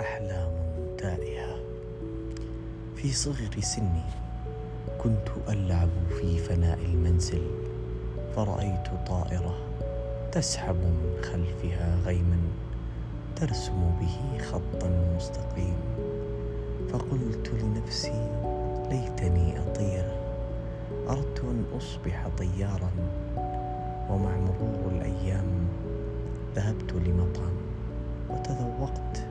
أحلام تائهة. في صغر سني كنت ألعب في فناء المنزل فرأيت طائرة تسحب من خلفها غيما ترسم به خطا مستقيم. فقلت لنفسي ليتني أطير. أردت أن أصبح طيارا ومع مرور الأيام ذهبت لمطعم وتذوقت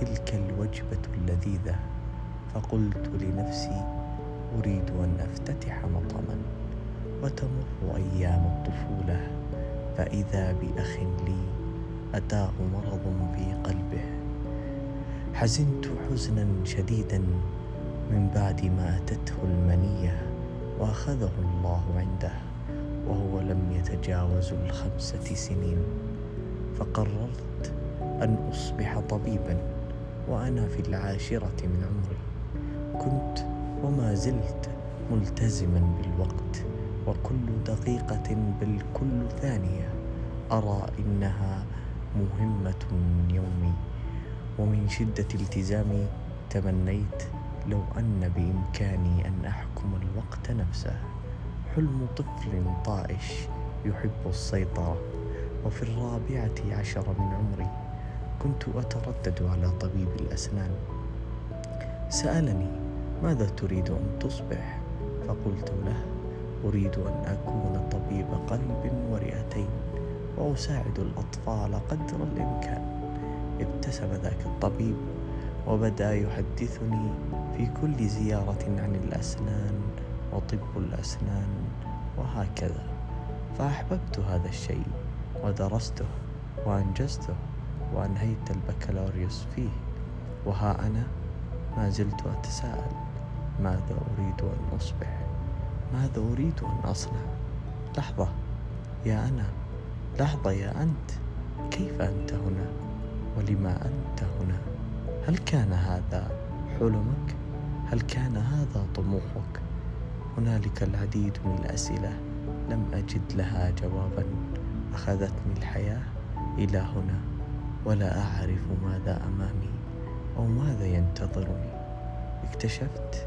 تلك الوجبة اللذيذة؟ فقلت لنفسي أريد أن أفتتح مطعما وتمر أيام الطفولة فإذا بأخ لي أتاه مرض في قلبه. حزنت حزنا شديدا من بعد ما أتته المنية وأخذه الله عنده وهو لم يتجاوز الخمسة سنين. فقررت أن أصبح طبيبا. وأنا في العاشرة من عمري. كنت وما زلت ملتزما بالوقت وكل دقيقة بل كل ثانية. أرى إنها مهمة من يومي. ومن شدة التزامي تمنيت لو أن بإمكاني أن أحكم الوقت نفسه. حلم طفل طائش يحب السيطرة. وفي الرابعة عشر من عمري كنت أتردد على طبيب الأسنان. سألني ماذا تريد أن تصبح؟ فقلت له أريد أن أكون طبيب قلب ورئتين وأساعد الأطفال قدر الإمكان. ابتسم ذاك الطبيب وبدأ يحدثني في كل زيارة عن الأسنان وطب الأسنان وهكذا. فأحببت هذا الشيء ودرسته وأنجزته. وأنهيت البكالوريوس فيه. وها أنا ما زلت أتساءل ماذا أريد أن أصبح. ماذا أريد أن أصنع؟ لحظة يا أنا لحظة يا أنت كيف أنت هنا؟ ولما أنت هنا؟ هل كان هذا حلمك؟ هل كان هذا طموحك؟ هنالك العديد من الأسئلة لم أجد لها جوابا. أخذتني الحياة إلى هنا. ولا أعرف ماذا أمامي أو ماذا ينتظرني. اكتشفت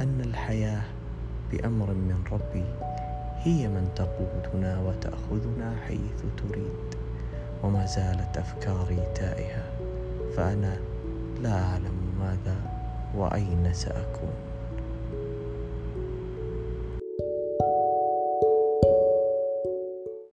أن الحياة بأمر من ربي هي من تقودنا وتأخذنا حيث تريد وما زالت أفكاري تائهة فأنا لا أعلم ماذا وأين سأكون.